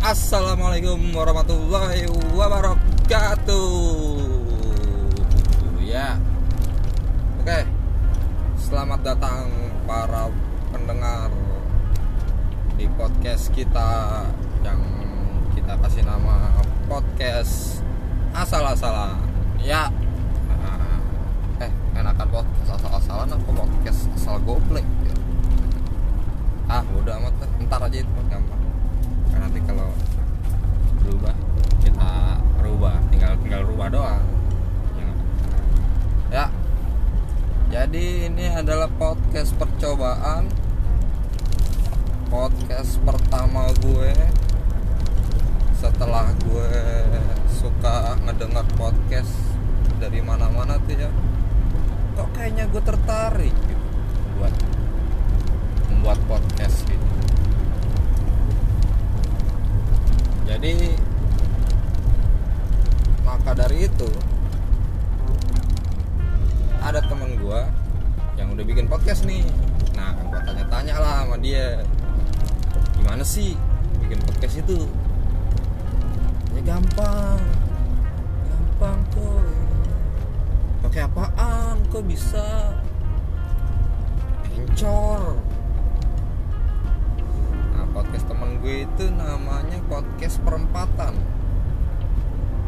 Assalamualaikum warahmatullahi wabarakatuh. Ya, oke. Selamat datang para pendengar di podcast kita yang kita kasih nama podcast asal-asalan. Ya, eh enakan podcast asal-asalan apa podcast asal goblek? ya? Ah, udah amat, lah. ntar aja itu gampang karena nanti kalau berubah kita rubah tinggal tinggal rubah doang ya, nggak? ya jadi ini adalah podcast percobaan. Podcast pertama gue. Setelah gue suka ngedengar podcast dari mana-mana tuh ya. Kok kayaknya gue tertarik gitu buat membuat podcast gitu jadi maka dari itu udah bikin podcast nih. Nah gua tanya-tanya lah sama dia. Gimana sih bikin podcast itu? Ya gampang. Gampang kok. Pakai apaan kok bisa? Anchor Nah podcast temen gue itu namanya podcast perempatan.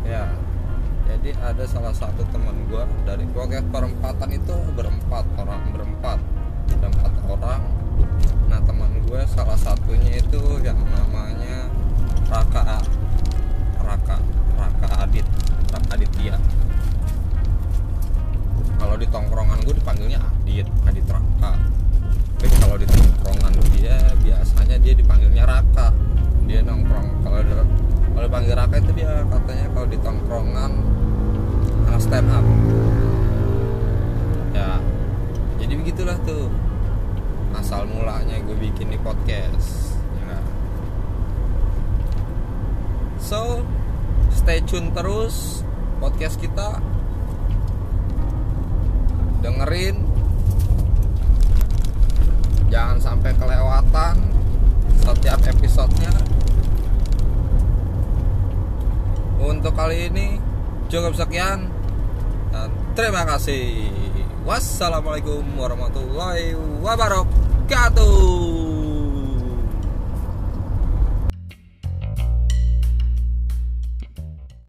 Ya Jadi ada salah satu temen gue Dari podcast perempatan itu berempat orang Berempat. Ada empat orang. Nah teman gue salah satunya itu yang namanya Raka Raka Raka Adit Raka Aditya. Kalau di tongkrongan gue dipanggilnya Adit Adit Raka. Tapi kalau di tongkrongan dia biasanya dia dipanggilnya Raka. Dia nongkrong kalau kalau dipanggil Raka itu dia katanya kalau di tongkrongan stand up. Ya. Jadi begitulah tuh. Asal mulanya gue bikin di podcast ya. so stay tune terus podcast kita. Dengerin. Jangan sampai kelewatan setiap episodenya. Untuk kali ini cukup sekian dan terima kasih. Wassalamualaikum warahmatullahi wabarakatuh